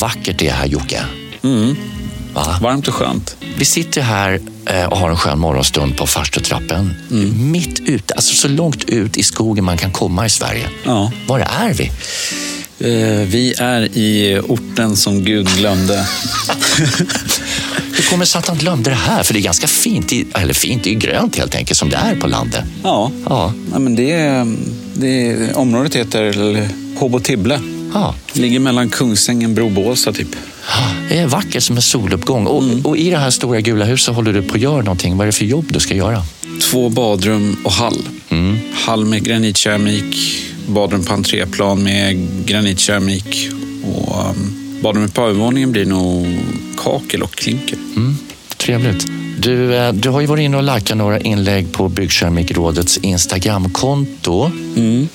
vackert det är här Jocke. Mm. Va? Varmt och skönt. Vi sitter här eh, och har en skön morgonstund på farstutrappen. Mitt ute, alltså så långt ut i skogen man kan komma i Sverige. Ja. Var är vi? Eh, vi är i orten som Gud glömde. Hur kommer det sig att han glömde det här? För det är ganska fint, i- eller fint, det är grönt helt enkelt som det är på landet. Ja, Ja, ja men det, är- det, är- området heter Hobo-Tibble. Ja. Ligger mellan Kungsängen, Bro, Bålsta typ. Det är vackert som en soluppgång. Och, och i det här stora gula huset håller du på att göra någonting. Vad är det för jobb du ska göra? Två badrum och hall. Hall med granitkeramik, badrum på entréplan med granitkeramik och um, badrummet på övervåningen blir nog kakel och klinker. Mm, trevligt. Du, eh, du har ju varit inne och likat några inlägg på Byggkeramikrådets Instagramkonto.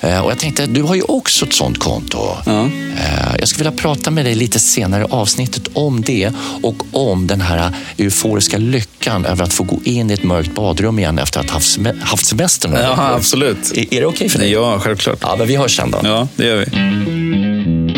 Eh, Och jag tänkte, du har ju också ett sånt konto. Ja. Eh, Jag skulle vilja prata med dig lite senare i avsnittet om det och om den här euforiska lyckan över att få gå in i ett mörkt badrum igen efter att ha haft sem- haft semester. Ja, absolut. Är, är det okej för dig? Ja, självklart. Ja, men vi hörs sen då. Ja, det gör vi.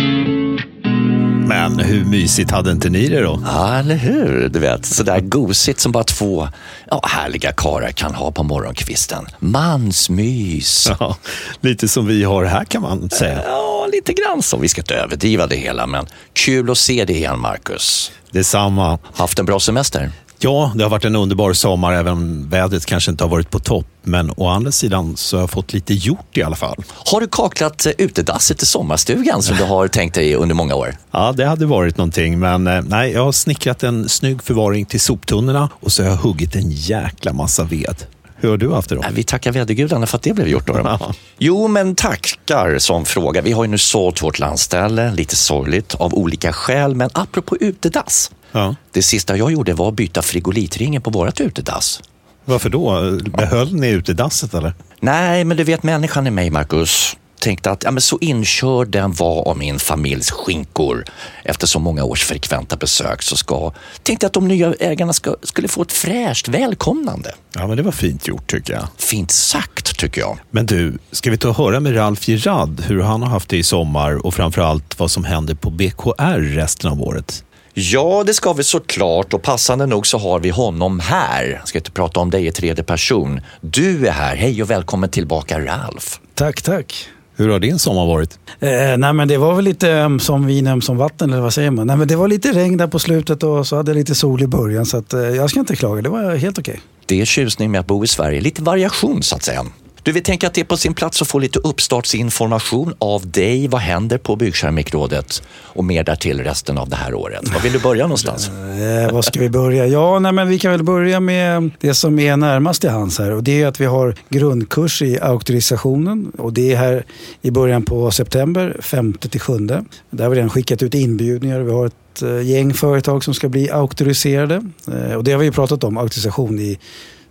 Men hur mysigt hade inte ni det då? Ja, eller hur? Du vet, sådär gosigt som bara två ja, härliga karlar kan ha på morgonkvisten. Mansmys. Ja, lite som vi har här kan man säga. Ja, lite grann så. Vi ska inte överdriva det hela, men kul att se dig igen, Marcus. Detsamma. Haft en bra semester? Ja, det har varit en underbar sommar, även om vädret kanske inte har varit på topp. Men å andra sidan så har jag fått lite gjort i alla fall. Har du kaklat eh, utedasset i sommarstugan som du har tänkt dig under många år? Ja, det hade varit någonting, men eh, nej, jag har snickrat en snygg förvaring till soptunnorna och så har jag huggit en jäkla massa ved. Hur har du haft det då? Vi tackar vädergudarna för att det blev gjort. Då. Ja. Jo, men tackar som fråga. Vi har ju nu sålt vårt landställe, lite sorgligt av olika skäl. Men apropå utedass. Ja. Det sista jag gjorde var att byta frigolitringen på vårt utedass. Varför då? Behöll ni utedasset eller? Nej, men du vet människan i mig, Marcus. Tänkte att ja, men så inkörd den var av min familjs skinkor efter så många års frekventa besök så ska, tänkte att de nya ägarna ska, skulle få ett fräscht välkomnande. Ja, men det var fint gjort tycker jag. Fint sagt, tycker jag. Men du, ska vi ta och höra med Ralf Girard hur han har haft det i sommar och framförallt vad som händer på BKR resten av året? Ja, det ska vi såklart och passande nog så har vi honom här. Jag ska inte prata om dig i tredje person. Du är här. Hej och välkommen tillbaka, Ralf. Tack, tack. Hur har din sommar varit? Eh, nej, men det var väl lite öm som vin, öm som vatten, eller vad säger man? Nej, men det var lite regn där på slutet och så hade jag lite sol i början. Så att, eh, jag ska inte klaga, det var helt okej. Det är tjusning med att bo i Sverige. Lite variation så att säga. Du, vi tänker att det är på sin plats att få lite uppstartsinformation av dig. Vad händer på Byggkeramikrådet? Och mer därtill resten av det här året. Var vill du börja någonstans? Eh, var ska vi börja? Ja, nej, men vi kan väl börja med det som är närmast till hands här. Och det är att vi har grundkurs i auktorisationen. Och det är här i början på september, 5-7. Där har vi redan skickat ut inbjudningar. Vi har ett eh, gäng företag som ska bli auktoriserade. Eh, och det har vi pratat om, auktorisation, i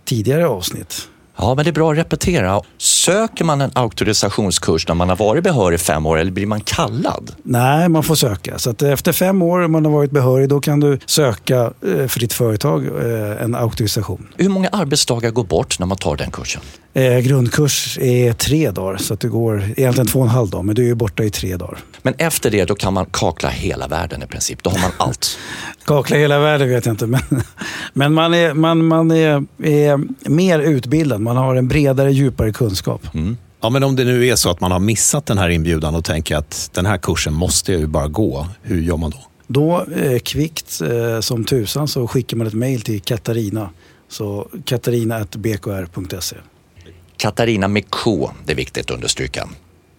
tidigare avsnitt. Ja, men det är bra att repetera. Söker man en auktorisationskurs när man har varit behörig fem år eller blir man kallad? Nej, man får söka. Så att efter fem år, om man har varit behörig, då kan du söka eh, för ditt företag eh, en auktorisation. Hur många arbetsdagar går bort när man tar den kursen? Eh, grundkurs är tre dagar, så att du går egentligen två och en halv dag, men du är borta i tre dagar. Men efter det då kan man kakla hela världen i princip. Då har man allt. Kakla hela världen vet jag inte, men, men man, är, man, man är, är mer utbildad. Man har en bredare, djupare kunskap. Ja, men om det nu är så att man har missat den här inbjudan och tänker att den här kursen måste jag ju bara gå. Hur gör man då? Då eh, kvickt eh, som tusan så skickar man ett mejl till Katarina. Så katarina.bkr.se. Katarina med K, det är viktigt att understryka.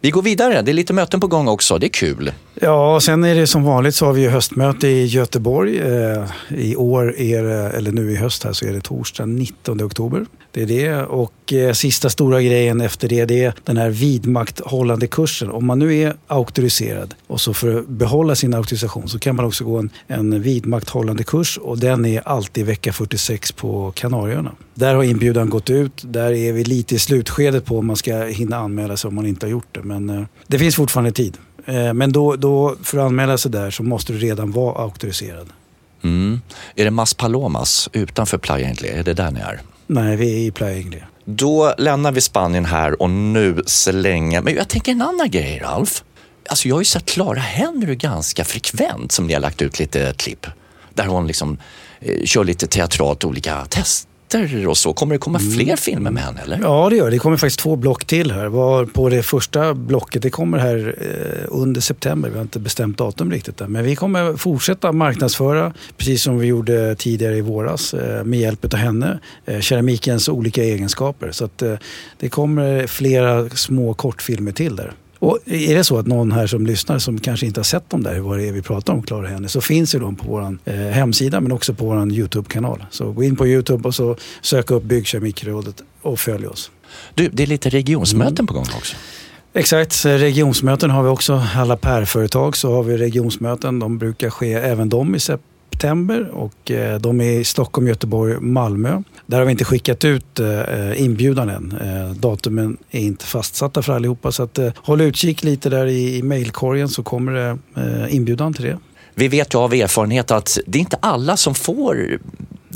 Vi går vidare, det är lite möten på gång också, det är kul. Ja, och sen är det som vanligt så har vi ju höstmöte i Göteborg. Eh, I år, är det, eller nu i höst här, så är det torsdag 19 oktober. Det är det. Och eh, sista stora grejen efter det, det är den här vidmakthållande kursen. Om man nu är auktoriserad och så för att behålla sin auktorisation så kan man också gå en, en vidmakthållande kurs och den är alltid vecka 46 på Kanarieöarna. Där har inbjudan gått ut. Där är vi lite i slutskedet på om man ska hinna anmäla sig om man inte har gjort det. Men eh, det finns fortfarande tid. Eh, Men då, då, för att anmäla sig där så måste du redan vara auktoriserad. Mm. Är det Mas Palomas utanför Playa Ingle? Är det där ni är? Nej, vi är i Playa Ingle. Då lämnar vi Spanien här och nu slänger. Men jag tänker en annan grej, Ralf. alltså jag har ju sett Clara Henry ganska frekvent som ni har lagt ut lite klipp. Där hon liksom eh, kör lite teatralt olika test tester och så. Kommer det komma fler filmer med henne eller? Ja, det gör det. Det kommer faktiskt två block till här. Var på det första blocket, det kommer här eh, under september. Vi har inte bestämt datum riktigt där. Men vi kommer fortsätta marknadsföra, precis som vi gjorde tidigare i våras, eh, med hjälp av henne, eh, keramikens olika egenskaper. Så att det kommer flera små kortfilmer till där. Och är det så att någon här som lyssnar som kanske inte har sett dem där, vad det är vi pratar om, Klara Henne, så finns ju de på vår eh, hemsida men också på vår YouTube-kanal. Så gå in på YouTube och så sök upp Byggkemikrådet och följ oss. Du, det är lite regionsmöten på gång också. Exakt, regionsmöten har vi också. Alla pärföretag så har vi regionsmöten. De brukar ske även de i september september och eh, de är i Stockholm, Göteborg, Malmö. Där har vi inte skickat ut eh, inbjudan än. Eh, datumen är inte fastsatta för allihopa så att, håll utkik lite där i, i mejlkorgen så kommer det inbjudan till det. Vi vet ju av erfarenhet att det är inte alla som får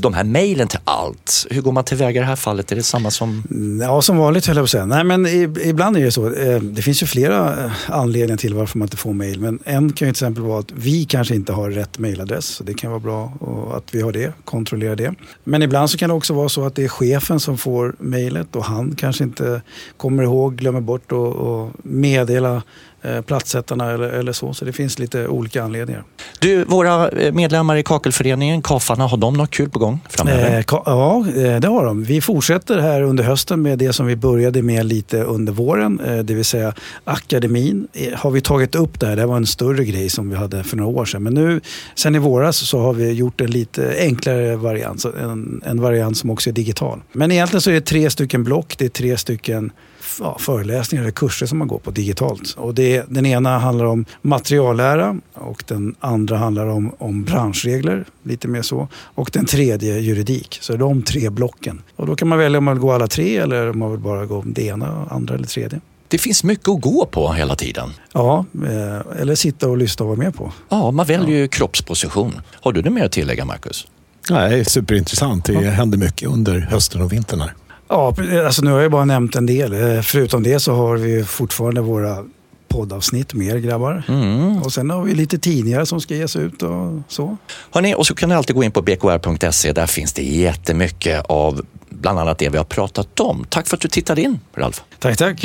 de här mejlen till allt. Hur går man tillväga i det här fallet? Är det samma som... Mm, ja, som vanligt höll jag på att säga. Nej, men ibland är det så. Eh, det finns ju flera eh, anledningar till varför man inte får mejl. Men en kan ju till exempel vara att vi kanske inte har rätt mejladress. Det kan vara bra att vi har det, kontrollera det. Men ibland så kan det också vara så att det är chefen som får mejlet och han kanske inte kommer ihåg, glömmer bort att meddela Eh, platssättarna eller, eller så. Så det finns lite olika anledningar. Du, våra eh, medlemmar i kakelföreningen, Kafarna, har de något kul på gång framöver? Eh, ja, eh, det har de. Vi fortsätter här under hösten med det som vi började med lite under våren. Det vill säga akademin. Har vi tagit upp det här, det var en större grej som vi hade för några år sedan. Men nu, sen i våras så har vi gjort en lite enklare variant. En, en variant som också är digital. Men egentligen så är det tre stycken block. Det är tre stycken ja, föreläsningar eller kurser som man går på digitalt. Och det, den ena handlar om materiallära och den andra handlar om, om branschregler, lite mer så. Och den tredje juridik. Så de tre blocken. Och då kan man välja om man vill gå alla tre eller om man vill bara gå det ena, andra eller tredje. Det finns mycket att gå på hela tiden. Ja, eh, eller sitta och lyssna och vara med på. Ja, man väljer ju kroppsposition. Har du det mer att tillägga, Marcus? Nej, superintressant. Det ja. händer mycket under hösten och vintern här. Ja, alltså nu har jag bara nämnt en del. Eh, förutom det så har vi fortfarande våra poddavsnitt mer grabbar. Mm. Och sen har vi lite tidningar som ska ges ut och så. Hörrni, och så kan ni alltid gå in på bkr.se. Där finns det jättemycket av bland annat det vi har pratat om. Tack för att du tittade in, Ralf. Tack, tack.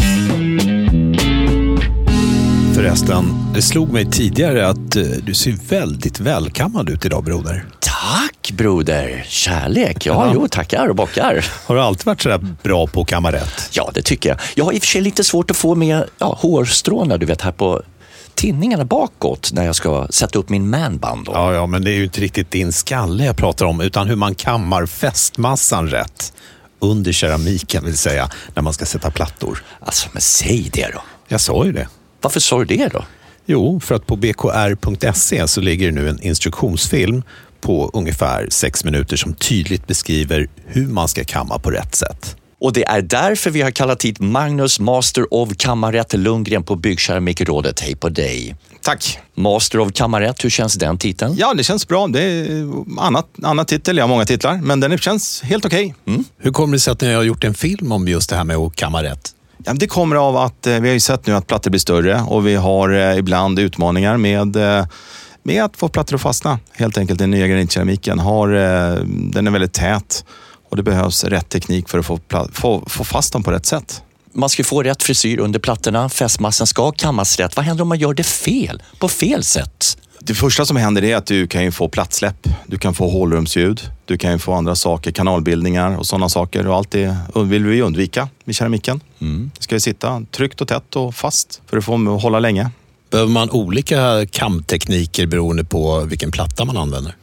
Förresten, det slog mig tidigare att eh, du ser väldigt välkammad ut idag, broder. Tack broder! Kärlek. Ja, ja. jo, tackar och bockar. Har du alltid varit så där bra på rätt? Ja, det tycker jag. Jag har i och för sig lite svårt att få med ja, hårstråna, du vet, här på tinningarna bakåt när jag ska sätta upp min manband. Ja, ja, men det är ju inte riktigt din skalle jag pratar om, utan hur man kammar fästmassan rätt. Under keramiken vill säga, när man ska sätta plattor. Alltså, men säg det då. Jag sa ju det. Varför sa du det då? Jo, för att på bkr.se så ligger nu en instruktionsfilm på ungefär sex minuter som tydligt beskriver hur man ska kamma på rätt sätt. Och det är därför vi har kallat hit Magnus Master of Kammarrätt Lundgren på Byggkeramikrådet. Hej på dig! Tack! Master of Kammarrätt, hur känns den titeln? Ja, det känns bra. Det är annat, annat titel, jag har många titlar, men den känns helt okej. Okay. Mm. Hur kommer det sig att ni har gjort en film om just det här med att kamma rätt? Ja, det kommer av att eh, vi har ju sett nu att plattor blir större och vi har eh, ibland utmaningar med eh, med att få plattor att fastna. Helt enkelt den nya granitkeramiken. Har, den är väldigt tät och det behövs rätt teknik för att få, få, få fast dem på rätt sätt. Man ska få rätt frisyr under plattorna, fästmassan ska kammas rätt. Vad händer om man gör det fel, på fel sätt? Det första som händer är att du kan få plattsläpp. Du kan få hålrumsljud. Du kan få andra saker, kanalbildningar och sådana saker. Och allt det vill vi undvika med keramiken. Mm. Det ska sitta tryggt och tätt och fast för att få hålla länge. Behöver man olika kamtekniker beroende på vilken platta man använder?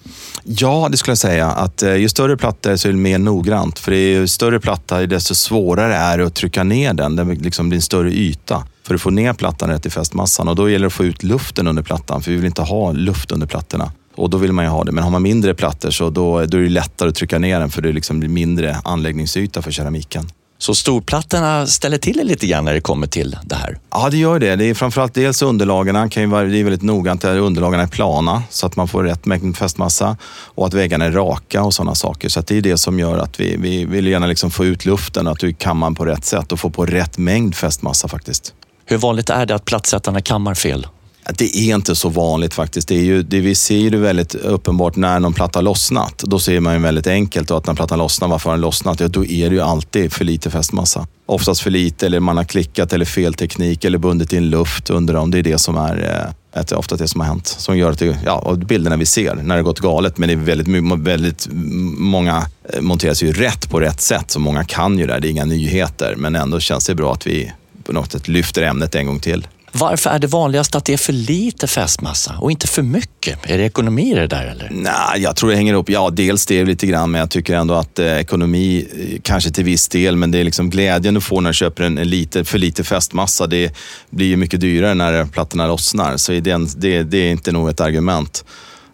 Ja, det skulle jag säga. Att eh, ju större platta så är det mer noggrant. För ju större platta, desto svårare är det att trycka ner den. Det liksom blir en större yta för att få ner plattan rätt i fästmassan. Och då gäller det att få ut luften under plattan, för vi vill inte ha luft under plattorna. Och då vill man ju ha det. Men har man mindre plattor så då, då är det lättare att trycka ner den för det liksom blir mindre anläggningsyta för keramiken. Så storplattorna ställer till det lite grann när det kommer till det här? Ja, det gör det. Det är framförallt dels underlagen, kan ju vara, det är väldigt noggrant att underlagen är plana så att man får rätt mängd fästmassa och att väggarna är raka och sådana saker. Så det är det som gör att vi, vi vill gärna liksom få ut luften, att du kammar på rätt sätt och få på rätt mängd fästmassa faktiskt. Hur vanligt är det att plattsättarna kammar fel? Det är inte så vanligt faktiskt. Det, är ju, det vi ser det väldigt uppenbart när någon platta lossnat. Då ser man ju väldigt enkelt att när plattan lossnar, varför har den lossnat? Ja, då är det ju alltid för lite fästmassa. Oftast för lite eller man har klickat eller fel teknik eller bundit in luft under dem. Det är det som är eh, ett, ofta det som har hänt. Som gör att det, ja, bilderna vi ser när det gått galet. Men det är väldigt, väldigt många eh, monteras ju rätt på rätt sätt. Så många kan ju det. Det är inga nyheter. Men ändå känns det bra att vi på något sätt lyfter ämnet en gång till. Varför är det vanligast att det är för lite fästmassa och inte för mycket? Är det ekonomi det där eller? Nej, jag tror det hänger ihop. Ja, dels det lite grann, men jag tycker ändå att eh, ekonomi eh, kanske till viss del, men det är liksom glädjen du får när du köper en, en lite, för lite fästmassa. Det blir ju mycket dyrare när plattorna lossnar, så det, det, det är inte nog ett argument.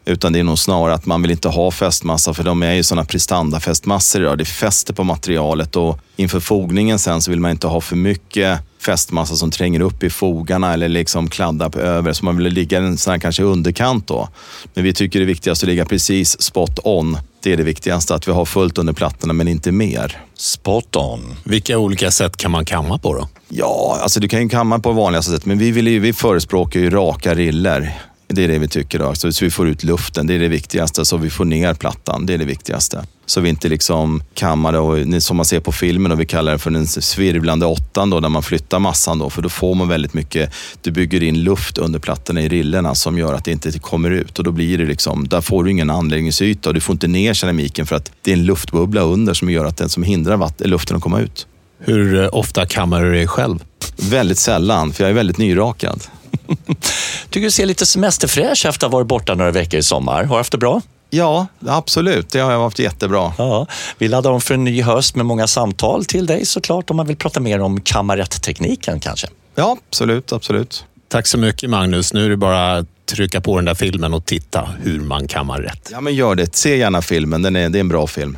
Utan det är nog snarare att man vill inte ha fästmassa för de är ju sådana prestandafästmassor idag. Det fäster på materialet och inför fogningen sen så vill man inte ha för mycket fästmassa som tränger upp i fogarna eller liksom kladdar över. Så man vill ligga en sån här kanske underkant då. Men vi tycker det är viktigast att ligga precis spot on. Det är det viktigaste, att vi har fullt under plattorna men inte mer. Spot on. Vilka olika sätt kan man kamma på då? Ja, alltså du kan ju kamma på vanliga sätt, men vi, vill ju, vi förespråkar ju raka riller. Det är det vi tycker. Då. Så, så vi får ut luften, det är det viktigaste. Så vi får ner plattan, det är det viktigaste. Så vi inte liksom kammar det och som man ser på filmen, och vi kallar det för den svirvlande åttan då, där man flyttar massan. Då, för då får man väldigt mycket, du bygger in luft under plattorna i rillerna som gör att det inte kommer ut. Och då blir det liksom, där får du ingen anläggningsyta och du får inte ner keramiken för att det är en luftbubbla under som gör att den som hindrar vatten, luften att komma ut. Hur eh, ofta kammar du dig själv? Väldigt sällan, för jag är väldigt nyrakad. Tycker du ser lite semesterfräsch efter att ha varit borta några veckor i sommar. Har du haft det bra? Ja, absolut. Det har jag haft jättebra. Ja, vi laddar om för en ny höst med många samtal till dig såklart om man vill prata mer om kamaretttekniken kanske. Ja, absolut, absolut. Tack så mycket Magnus. Nu är det bara att trycka på den där filmen och titta hur man kammar rätt. Ja, men gör det. Se gärna filmen. Den är, det är en bra film.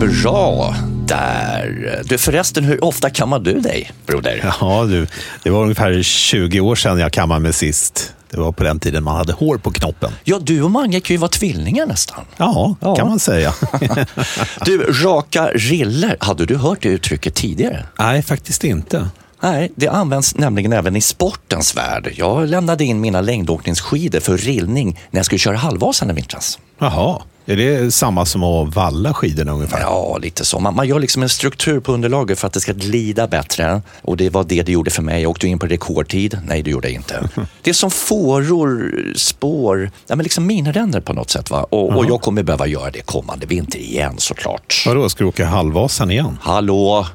Bra där. Du förresten, hur ofta kammar du dig, broder? Ja, du. Det var ungefär 20 år sedan jag kammade mig sist. Det var på den tiden man hade hår på knoppen. Ja, du och Mange kan ju vara tvillingar nästan. Ja, ja. kan man säga. du, raka riller, hade du hört det uttrycket tidigare? Nej, faktiskt inte. Nej, det används nämligen även i sportens värld. Jag lämnade in mina längdåkningsskidor för rillning när jag skulle köra halvvasan i vintras. Jaha. Är det samma som att valla skidorna ungefär? Ja, lite så. Man, man, gör liksom en struktur på underlaget för att det ska glida bättre. Och det var det det gjorde för mig. Jag åkte in på rekordtid. Nej, det gjorde jag inte. Det är som fåror, spår, ja, men liksom miniränder på något sätt. Va? Och, och jag kommer behöva göra det kommande vinter igen såklart. Vadå, ska du åka halvvasan igen? Hallå,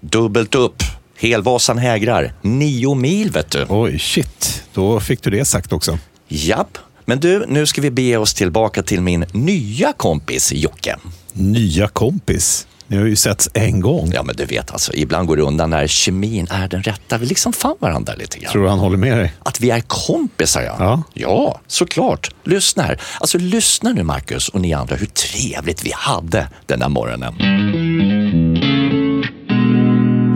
dubbelt upp. Helvasan hägrar. Nio mil vet du. Oj, shit. Då fick du det sagt också. Japp. Men du, nu ska vi bege oss tillbaka till min nya kompis Jocke. Nya kompis? Ni har ju setts en gång. Ja, men du vet alltså, ibland går det undan när kemin är den rätta. Vi liksom fann varandra lite grann. Tror du han håller med dig? Att vi är kompisar, ja. Ja, ja såklart. Lyssna här. Alltså, lyssna nu Marcus och ni andra hur trevligt vi hade den där morgonen.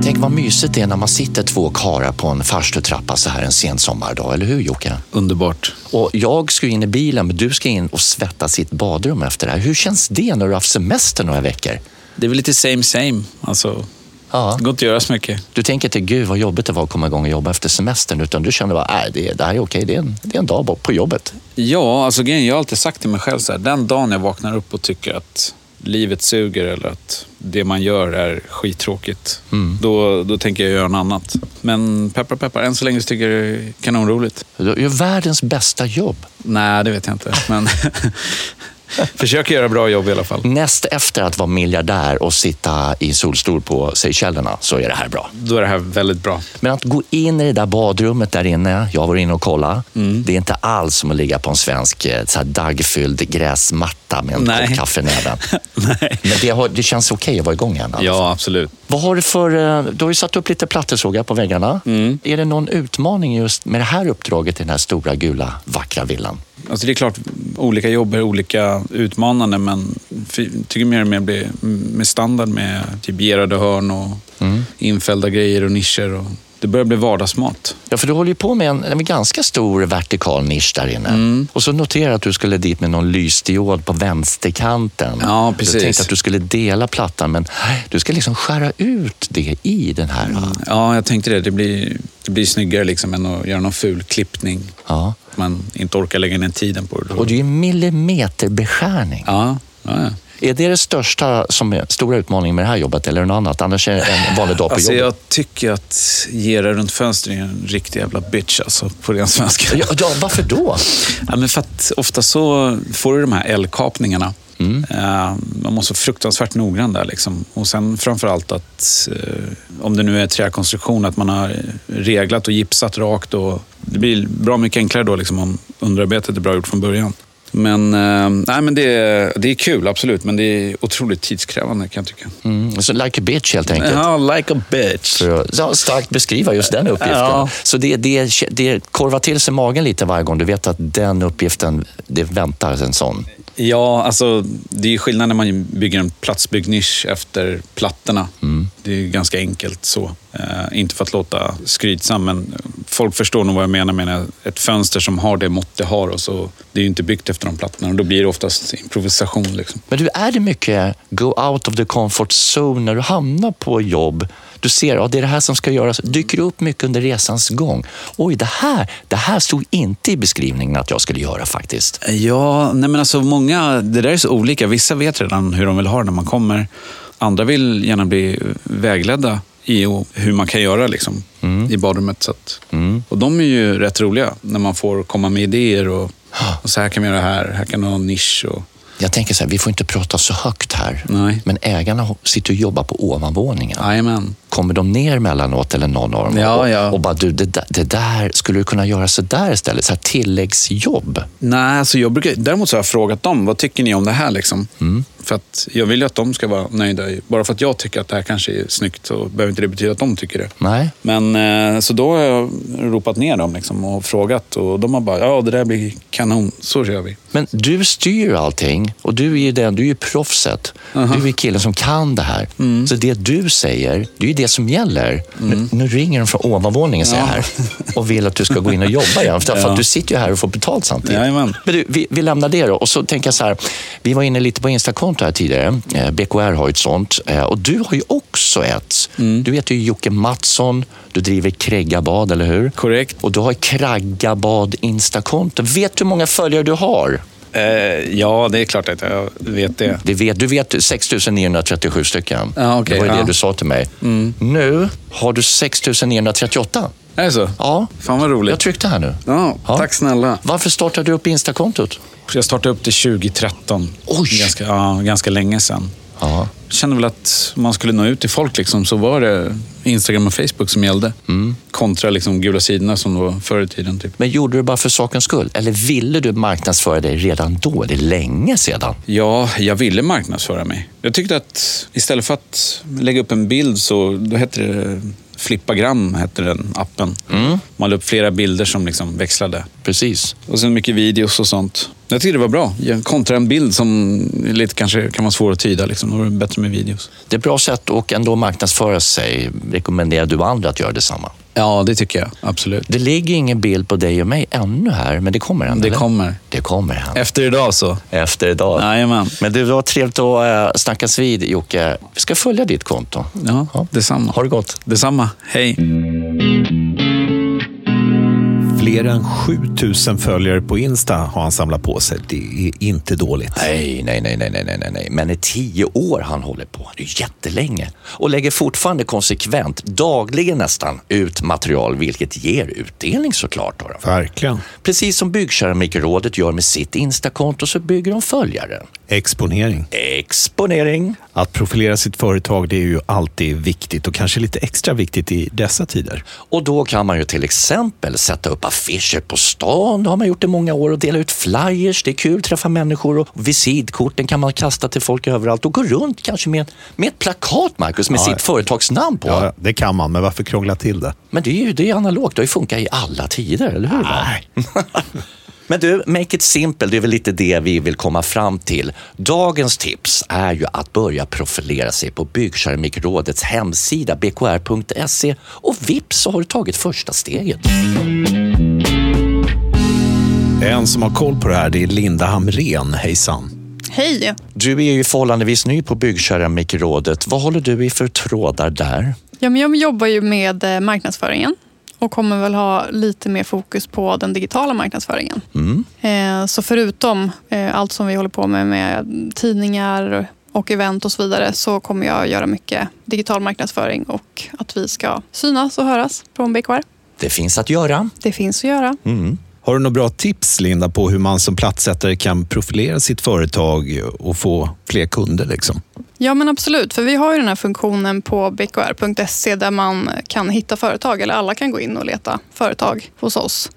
Tänk vad mysigt det är när man sitter två karar på en farstutrappa så här en sen sommardag, eller hur Jocke? Underbart. Och jag ska in i bilen, men du ska in och svettas i ett badrum efter det här. Hur känns det när du har haft semester några veckor? Det är väl lite same same. Alltså, Ja. det går inte att göra så mycket. Du tänker inte, gud vad jobbigt det var att komma igång och jobba efter semestern, utan du känner bara, nej, det, det här är okej, det är, en, det är en dag på jobbet. Ja, alltså grejen, jag har alltid sagt till mig själv så här, den dagen jag vaknar upp och tycker att livet suger eller att det man gör är skittråkigt, då, då tänker jag göra något annat. Men peppar peppar, än så länge så tycker jag det är kanonroligt. Du gör världens bästa jobb. Nej, det vet jag inte. Men försöker göra bra jobb i alla fall. Näst efter att vara miljardär och sitta i solstol på Seychellerna så är det här bra. Då är det här väldigt bra. Men att gå in i det där badrummet där inne, jag var inne och kolla, Mm. det är inte alls som att ligga på en svensk eh, så här daggfylld gräsmatta med en Nej. kopp kaffe i näven. Men det, har, det känns okej att vara igång igen. Alltså. Ja, absolut. Vad har du för... eh, Du har ju satt upp lite plattor på väggarna. Mm. Är det någon utmaning just med det här uppdraget i den här stora, gula, vackra villan? Alltså det är klart, olika jobb är olika utmanande, men jag tycker mer och mer blir med standard med typ gerade hörn och infällda grejer och nischer. Och det börjar bli vardagsmat. Ja, för du håller ju på med en, en ganska stor vertikal nisch där inne. Mm. Och så noterar jag att du skulle dit med någon lysdiod på vänsterkanten. Ja, precis. Du tänkte att du skulle dela plattan, men du ska liksom skära ut det i den här. Ja, jag tänkte det. Det blir Det blir snyggare liksom än att göra någon ful klippning. Ja. Man inte orkar lägga ner tiden på det. Och det är ju millimeterbeskärning. Ja, ja, ja. Är det det största, som stora utmaningen med det här jobbet eller något annat? Annars är det en vanlig dag på Alltså, jobbet. jag tycker att gera runt fönster är en riktig jävla bitch alltså, på ren svenska. Ja, ja, varför då? Ja, men för att ofta så får du de här eldkapningarna. Mm. Eh, man måste vara fruktansvärt noggrann där. Liksom. Och sen framförallt att eh, om det nu är träkonstruktion, att man har reglat och gipsat rakt. Och det blir bra mycket enklare då liksom, om underarbetet är bra gjort från början. Men, eh, nej, men det, är, det är kul, absolut. Men det är otroligt tidskrävande kan jag tycka. Mm. Så like a bitch helt enkelt. Ja, like a bitch. För att ja, starkt beskriva just den uppgiften. Ja. Så det, det, det korvar till sig magen lite varje gång du vet att den uppgiften, det väntar en sån. Ja, alltså det är skillnad när man bygger en platsbyggd nisch efter plattorna. Det är ganska enkelt så. Eh, inte för att låta skrytsam, men folk förstår nog vad jag menar med ett fönster som har det mått det har. Och så, det är ju inte byggt efter de plattorna och då blir det oftast improvisation. Liksom. Men du, är det mycket go out of the comfort zone när du hamnar på jobb? Du ser att ja, det är det här som ska göras. Dyker upp mycket under resans gång? Oj, det här, det här stod inte i beskrivningen att jag skulle göra faktiskt. Ja, nej men alltså många, det där är så olika. Vissa vet redan hur de vill ha det när man kommer. Andra vill gärna bli vägledda i och hur man kan göra liksom, i badrummet. Så att, Och de är ju rätt roliga när man får komma med idéer och, och så här kan vi göra här, här kan du ha en nisch. Och, Jag tänker så här, vi får inte prata så högt här. Nej. Men ägarna sitter och jobbar på ovanvåningen. Jajamän. Kommer de ner mellanåt eller någon av dem? Ja, och, ja. och bara, du, det, där- det där, skulle du kunna göra så där istället? Så här tilläggsjobb? Nej, alltså jag brukar, däremot så har jag frågat dem, vad tycker ni om det här? Liksom? För att jag vill ju att de ska vara nöjda. Bara för att jag tycker att det här kanske är snyggt så behöver inte det betyda att de tycker det. Nej. Men eh, så då har jag ropat ner dem liksom och frågat och de har bara, ja det där blir kanon, så kör vi. Men du styr ju allting och du är ju den, du är ju proffset. Du är killen som kan det här. Mm. Så det du säger, det är ju det som gäller. Nu, nu ringer de från ovanvåningen jag här och vill att du ska gå in och jobba igen. För Ja. att du sitter ju här och får betalt samtidigt. Jajamän. Men du, vi, vi lämnar det då. Och så tänker jag så här, vi var inne lite på Instakonto här tidigare. Eh, BKR har ju ett sånt. Eh, och du har ju också ett. Mm. Du vet ju Jocke Mattsson, du driver Kräggabad, eller hur? Korrekt. Och du har Kraggabad Instakonto. Vet du hur många följare du har? Eh, ja, det är klart att jag vet det. Det vet, du vet 6 937 stycken. Ja, okej, det var ju det ja. du sa till mig. Nu har du 6 938. Är det så? Ja, Fan vad roligt. jag tryckte här nu. Ja, Ja. Tack snälla. Varför startade du upp Instakontot? Jag startade upp det 2013. Oj! Ganska, ja, ganska länge sedan. Ja. Kände väl att man skulle nå ut till folk liksom, så var det Instagram och Facebook som gällde. Kontra liksom gula sidorna som var förr i tiden. Typ. Men gjorde du det bara för sakens skull? Eller ville du marknadsföra dig redan då? Det är länge sedan. Ja, jag ville marknadsföra mig. Jag tyckte att istället för att lägga upp en bild så då hette det Flippagram, hette den appen. Man la upp flera bilder som liksom växlade. Precis. Och sen mycket videos och sånt. Jag tyckte det var bra. Kontra en bild som lite kanske kan vara svår att tyda. Liksom. Då är det bättre med videos. Det är ett bra sätt att ändå marknadsföra sig. Rekommenderar du andra att göra detsamma? Ja, det tycker jag. Absolut. Det ligger ingen bild på dig och mig ännu här, men det kommer en. Det eller? kommer. Det kommer en. Efter idag så. Efter idag. Jajamän. Men det var trevligt att äh, snackas vid, Jocke. Vi ska följa ditt konto. Ja, Ja. detsamma. Ha det gott. Detsamma. Hej. Fler än 7000 följare på Insta har han samlat på sig. Det är inte dåligt. Nej, nej, nej, nej, nej, nej, nej. Men i tio år han håller på. Det är jättelänge. Och lägger fortfarande konsekvent, dagligen nästan, ut material, vilket ger utdelning såklart. Då. Verkligen. Precis som Byggkeramikrådet gör med sitt Instakonto så bygger de följare. Exponering. Exponering. Att profilera sitt företag det är ju alltid viktigt och kanske lite extra viktigt i dessa tider. Och då kan man ju till exempel sätta upp affischer på stan. Det har man gjort i många år och dela ut flyers. Det är kul, träffa människor och visitkorten kan man kasta till folk överallt och gå runt kanske med, med ett plakat, Marcus, med Ja, sitt företagsnamn på. Ja, det kan man, men varför krångla till det? Men det är ju det är analogt. Det har ju funkat i alla tider, eller hur? va? Men du, make it simple, det är väl lite det vi vill komma fram till. Dagens tips är ju att börja profilera sig på Byggkeramikrådets hemsida bkr.se och vips så har du tagit första steget. En som har koll på det här det är Linda Hamren. Hejsan. Hej! Du är ju förhållandevis ny på Byggkeramikrådet. Vad håller du i för trådar där? Ja, men jag jobbar ju med eh, marknadsföringen och kommer väl ha lite mer fokus på den digitala marknadsföringen. Mm. Eh, så förutom eh, allt som vi håller på med, med tidningar och event och så vidare, så kommer jag göra mycket digital marknadsföring och att vi ska synas och höras från BKR. Det finns att göra. Det finns att göra. Mm. Har du några bra tips, Linda, på hur man som platssättare kan profilera sitt företag och få fler kunder? Liksom? Ja men absolut, för vi har ju den här funktionen på bkr.se där man kan hitta företag, eller alla kan gå in och leta företag hos oss.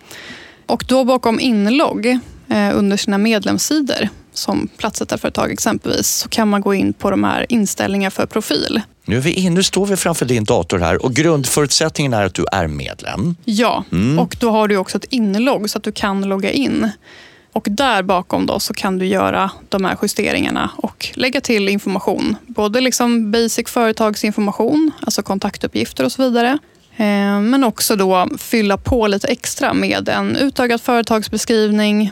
Och då bakom inlogg eh, under sina medlemssidor, som platssättarföretag exempelvis, så kan man gå in på de här inställningar för profil. Nu, är vi in, nu står vi framför din dator här och grundförutsättningen är att du är medlem. Ja, och då har du också ett inlogg så att du kan logga in. Och där bakom då så kan du göra de här justeringarna och lägga till information. Både liksom basic företagsinformation, alltså kontaktuppgifter och så vidare. Eh, Men också då fylla på lite extra med en utökad företagsbeskrivning,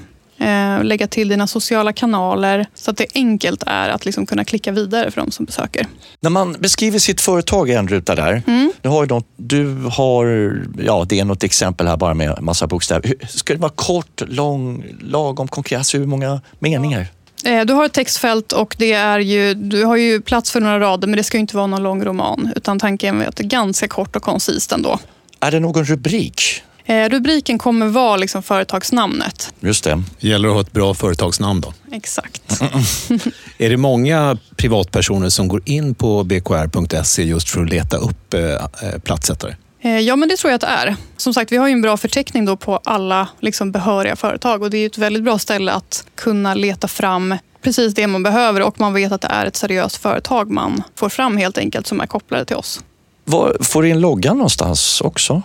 lägga till dina sociala kanaler så att det enkelt är att liksom kunna klicka vidare för de som besöker. När man beskriver sitt företag i en ruta där. Du har, något, du har, ja det är något exempel här bara med massa bokstäver. Ska det vara kort, lång, lagom konkret? Alltså hur många meningar? Eh, Du har ett textfält och det är ju, du har ju plats för några rader men det ska ju inte vara någon lång roman utan tanken är att det är ganska kort och koncist ändå. Är det någon rubrik? Eh, Rubriken kommer vara liksom företagsnamnet. Just det. Det gäller att ha ett bra företagsnamn. Då. Exakt. Är det många privatpersoner som går in på bkr.se just för att leta upp eh, eh, platssättare? Eh, Ja, men det tror jag att det är. Som sagt, vi har ju en bra förteckning då på alla liksom behöriga företag och det är ju ett väldigt bra ställe att kunna leta fram precis det man behöver och man vet att det är ett seriöst företag man får fram helt enkelt som är kopplade till oss. Var, får du in loggan någonstans också?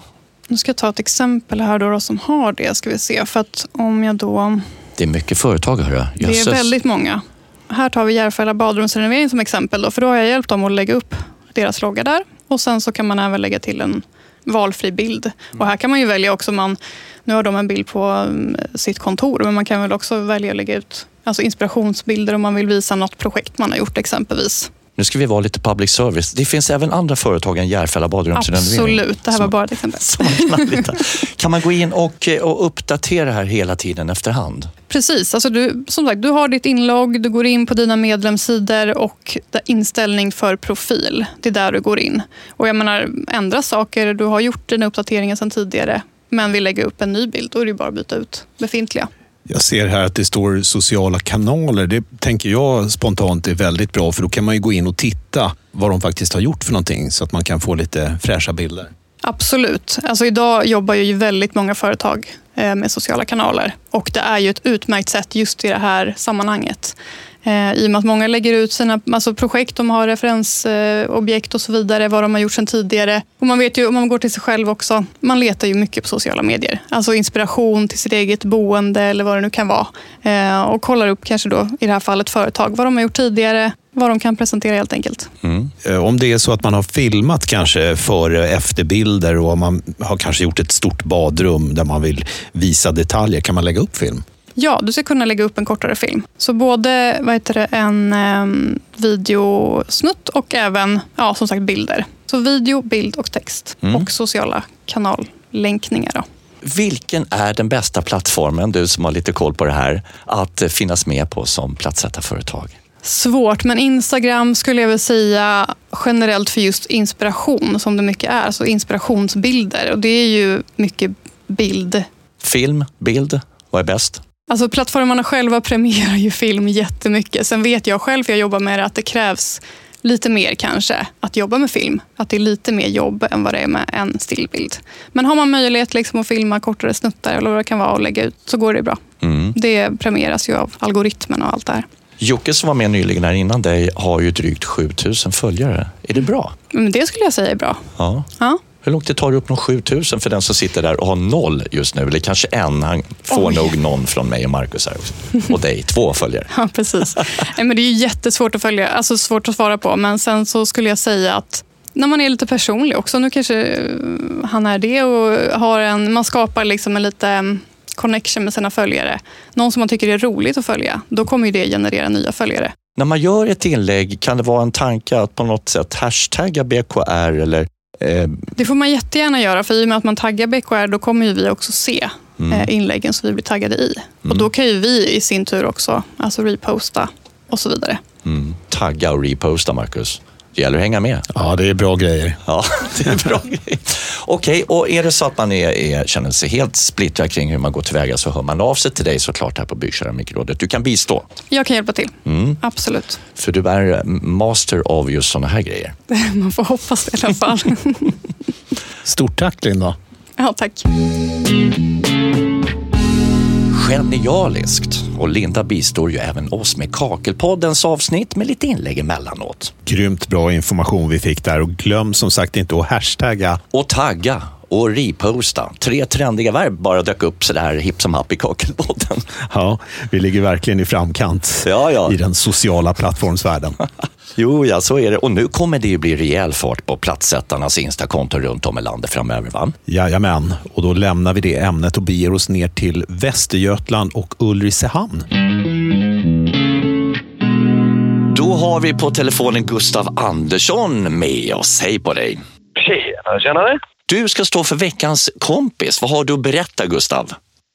Nu ska jag ta ett exempel här då, då som har det, ska vi se. För att om jag då... Det är mycket företag, hörru. Det är väldigt många. Här tar vi Järfälla badrumsrenovering som exempel. Då, för då har jag hjälpt dem att lägga upp deras logga där. Och Sen så kan man även lägga till en valfri bild. Och Här kan man ju välja också. Man, nu har de en bild på mm, sitt kontor, men man kan väl också välja att lägga ut alltså inspirationsbilder om man vill visa något projekt man har gjort exempelvis. Nu ska vi vara lite public service. Det finns även andra företag än Järfälla badrumsrenovering. Absolut, det här var bara ett exempel. Kan man gå in och, eh, och uppdatera här hela tiden efterhand? Precis, alltså du, som sagt, du har ditt inlogg, du går in på dina medlemssidor och inställning för profil. Det är där du går in. Och jag menar, ändra saker, du har gjort dina uppdateringar sedan tidigare men vill lägga upp en ny bild, då är det bara att byta ut befintliga. Jag ser här att det står sociala kanaler. Det tänker jag spontant är väldigt bra för då kan man ju gå in och titta vad de faktiskt har gjort för någonting så att man kan få lite fräscha bilder. Absolut. Alltså idag jobbar ju väldigt många företag eh, med sociala kanaler och det är ju ett utmärkt sätt just i det här sammanhanget. Eh, I och med att många lägger ut sina alltså projekt, de har referensobjekt och så vidare, vad de har gjort sedan tidigare. Och man vet ju, om man går till sig själv också, man letar ju mycket på sociala medier. Alltså inspiration till sitt eget boende eller vad det nu kan vara. Eh, Och kollar upp kanske då, i det här fallet företag, vad de har gjort tidigare, vad de kan presentera helt enkelt. Mm. Eh, om det är så att man har filmat kanske före och efterbilder och man har kanske gjort ett stort badrum där man vill visa detaljer, kan man lägga upp film? Ja, du ska kunna lägga upp en kortare film. Så både vad heter det, en eh, videosnutt och även ja, som sagt bilder. Så video, bild och text. Och sociala kanallänkningar. Då. Vilken är den bästa plattformen, du som har lite koll på det här, att finnas med på som platssättarföretag? Svårt, men Instagram skulle jag väl säga generellt för just inspiration som det mycket är. Så inspirationsbilder. Och det är ju mycket bild. Film, bild, vad är bäst? Alltså plattformarna själva premierar ju film jättemycket. Sen vet jag själv, för jag jobbar med det, att det krävs lite mer kanske att jobba med film. Att det är lite mer jobb än vad det är med en stillbild. Men har man möjlighet liksom att filma kortare snuttar eller vad det kan vara och lägga ut så går det bra. Mm. Det premieras ju av algoritmen och allt det här. Jocke som var med nyligen här innan dig har ju drygt 7000 följare. Är det bra? Men det skulle jag säga är bra. Ja. Ja. Hur långt det tar det upp nå 7000 för den som sitter där och har noll just nu? Eller kanske en. Han får Oj. nog någon från mig och Markus här också. Och dig, två följare. Ja, precis. Nej, men det är ju jättesvårt att följa, alltså svårt att svara på. Men sen så skulle jag säga att när man är lite personlig också, nu kanske eh, han är det och har en, man skapar liksom en lite eh, connection med sina följare. Någon som man tycker är roligt att följa, då kommer ju det generera nya följare. När man gör ett inlägg, kan det vara en tanke att på något sätt hashtagga BKR eller Det får man jättegärna göra, för i och med att man taggar BKR, då kommer ju vi också se eh, inläggen som vi blir taggade i. Och Då kan ju vi i sin tur också alltså reposta och så vidare. mm, tagga och reposta, Marcus. Det gäller att hänga med. Ja, det är bra grejer. Ja, det är bra grej. Okej, och är det så att man är, är, känner sig helt splittrad kring hur man går tillväga så hör man av sig till dig såklart här på Byggkeramikrådet. Du kan bistå, Jag kan hjälpa till, absolut. för du är eh, master av just sådana här grejer. Man får hoppas det i alla fall. Stort tack Linda. ja, tack. Genialiskt! Och Linda bistår ju även oss med Kakelpoddens avsnitt med lite inlägg emellanåt. Grymt bra information vi fick där och glöm som sagt inte att hashtagga. Och tagga och reposta. Tre trendiga verb bara dök upp sådär hipp som happ i Kakelpodden. Ja, vi ligger verkligen i framkant Ja, ja. i den sociala plattformsvärlden. Jo, ja, så är det. Och nu kommer det ju bli rejäl fart på platssättarnas Instakonton runt om i landet framöver, va? Jajamän, och då lämnar vi det ämnet och beger oss ner till Västergötland och Ulricehamn. Då har vi på telefonen Gustav Andersson med oss. Hej på dig! Tjena, tjenare! Du ska stå för veckans kompis. Vad har du att berätta, Gustav?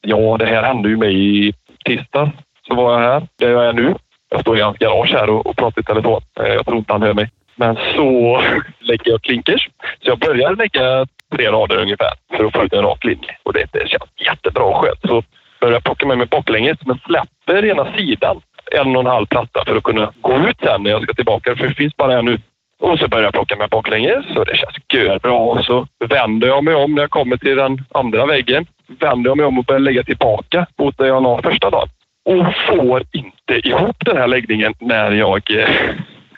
Ja, det här hände ju mig i tisdag. Så var jag här, där jag är nu. Jag står i hans garage här och, och pratar i telefon. Eh, jag tror inte han hör mig. Men så lägger jag klinkers. Så jag börjar lägga tre rader ungefär för att få ut en rak linje. Och det, det känns jättebra och skönt. Så börjar jag plocka med mig baklänges, men släpper ena sidan en och en halv platta för att kunna gå ut sen när jag ska tillbaka. För det finns bara en ut. Och så börjar jag plocka med baklänges och det känns görbra. Och så vänder jag mig om när jag kommer till den andra väggen. Vänder jag mig om och börjar lägga tillbaka mot där jag la första dagen. Och får inte ihop den här läggningen när jag eh,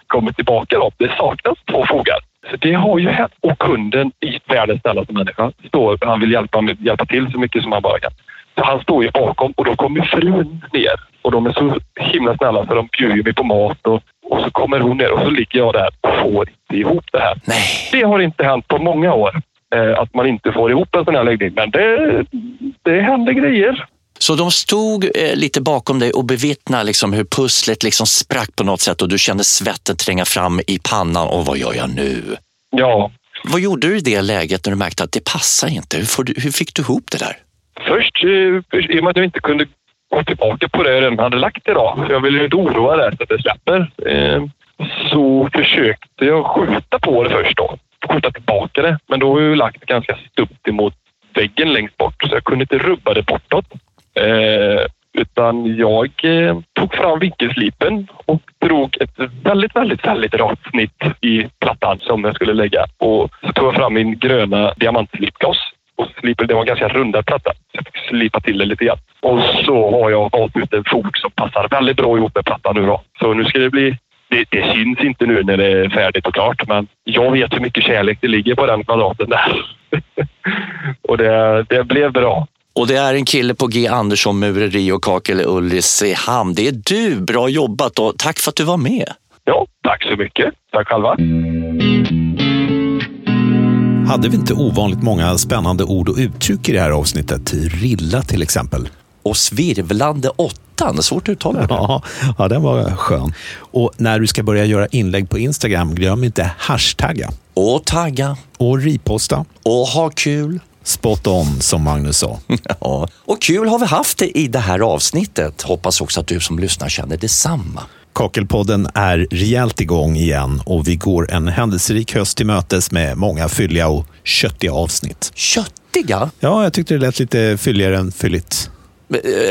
kommer tillbaka. Då. Det saknas två fogar. Så det har ju hänt. Och kunden i världens snällaste människa står, han vill hjälpa, hjälpa till så mycket som han bara kan. Så han står ju bakom och då kommer frun ner. Och de är så himla snälla så de bjuder mig på mat och, och så kommer hon ner och så ligger jag där och får inte ihop det här. Nej. Det har inte hänt på många år eh, att man inte får ihop en sån här läggning. Men det, det händer grejer. Så de stod eh, lite bakom dig och bevittnade liksom hur pusslet liksom sprack på något sätt och du kände svetten tränga fram i pannan. Och vad gör jag nu? Ja, Vad gjorde du i det läget när du märkte att det passar inte? Hur, du, hur fick du ihop det där? först eh, i och med att jag inte kunde gå tillbaka på det jag redan hade lagt idag. Jag ville ju inte oroa det så att det släpper. Eh, så försökte jag skjuta på det först då. Skjuta tillbaka det. Men då har jag ju lagt ganska stumt emot väggen längst bort så jag kunde inte rubba det bortåt. Eh, utan jag eh, tog fram vinkelslipen och drog ett väldigt, väldigt, väldigt rakt snitt i plattan som jag skulle lägga. Och så tog jag fram min gröna diamantslipgloss och slipade. Det var en ganska rundad platta. Så jag fick slipa till det lite grann. Och så har jag valt ut en fot som passar väldigt bra ihop med plattan nu då. Så nu ska det bli... Det, det syns inte nu när det är färdigt och klart, men jag vet hur mycket kärlek det ligger på den kvadraten där. och det, det blev bra. Och det är en kille på G Andersson Mureri och Kakel Ulricehamn. Det är du. Bra jobbat och tack för att du var med. Ja, tack så mycket. Tack själva. Hade vi inte ovanligt många spännande ord och uttryck i det här avsnittet? Rilla till exempel. Och svirvlande åttan, svårt att uttala. Ja, ja, den var skön. Och när du ska börja göra inlägg på Instagram, glöm inte hashtagga Och tagga. och reposta. Och ha kul. Spot on, som Magnus sa. Ja. Och kul har vi haft det i det här avsnittet. Hoppas också att du som lyssnar känner detsamma. Kakelpodden är rejält igång igen och vi går en händelserik höst till mötes med många fylliga och köttiga avsnitt. Köttiga? Ja, jag tyckte det lät lite fylligare än fylligt.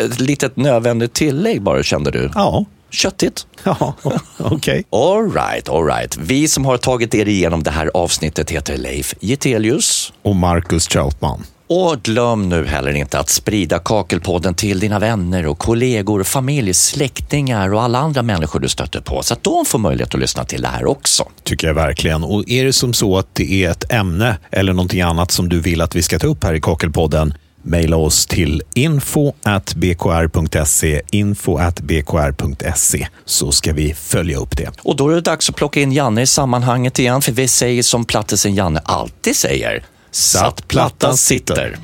Ett litet nödvändigt tillägg bara kände du. Ja, Köttigt. ja okej. All right, all right. Vi som har tagit er igenom det här avsnittet heter Leif Getelius. Och Marcus Trautman. Och glöm nu heller inte att sprida Kakelpodden till dina vänner och kollegor, familj, släktingar och alla andra människor du stöter på så att de får möjlighet att lyssna till det här också. Tycker jag verkligen. Och är det som så att det är ett ämne eller någonting annat som du vill att vi ska ta upp här i Kakelpodden, mejla oss till info.bkr.se, info.bkr.se, så ska vi följa upp det. Och då är det dags att plocka in Janne i sammanhanget igen för vi säger som plattisen Janne alltid säger. Satt plattan sitter.